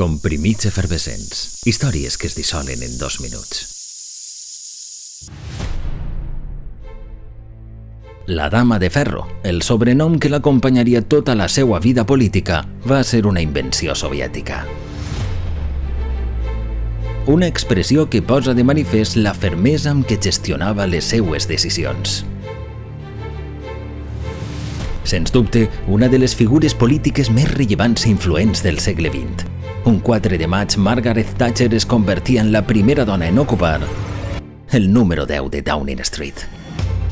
Comprimits efervescents. Històries que es dissolen en dos minuts. La Dama de Ferro, el sobrenom que l'acompanyaria tota la seva vida política, va ser una invenció soviètica. Una expressió que posa de manifest la fermesa amb què gestionava les seues decisions. Sens dubte, una de les figures polítiques més rellevants i influents del segle XX. Un 4 de maig, Margaret Thatcher es convertia en la primera dona en ocupar el número 10 de Downing Street.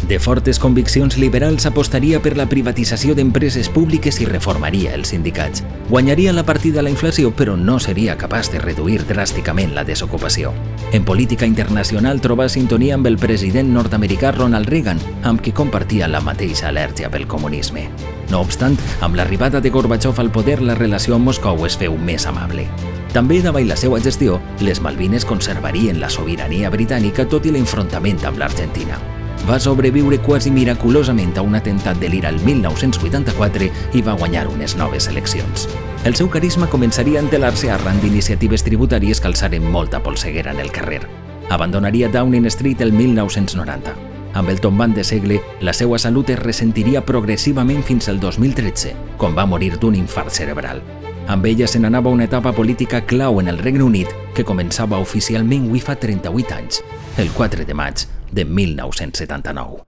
De fortes conviccions liberals apostaria per la privatització d'empreses públiques i reformaria els sindicats. Guanyaria la partida a la inflació, però no seria capaç de reduir dràsticament la desocupació. En política internacional trobà sintonia amb el president nord-americà Ronald Reagan, amb qui compartia la mateixa al·lèrgia pel comunisme. No obstant, amb l'arribada de Gorbachev al poder, la relació amb Moscou es feu més amable. També davall la seva gestió, les Malvines conservarien la sobirania britànica tot i l'enfrontament amb l'Argentina va sobreviure quasi miraculosament a un atemptat de l'Ira el 1984 i va guanyar unes noves eleccions. El seu carisma començaria a entelar-se arran d'iniciatives tributàries que alçaren molta polseguera en el carrer. Abandonaria Downing Street el 1990. Amb el tombant de segle, la seva salut es ressentiria progressivament fins al 2013, quan va morir d'un infart cerebral. Amb ella se n'anava una etapa política clau en el Regne Unit que començava oficialment avui fa 38 anys, el 4 de maig de 1979.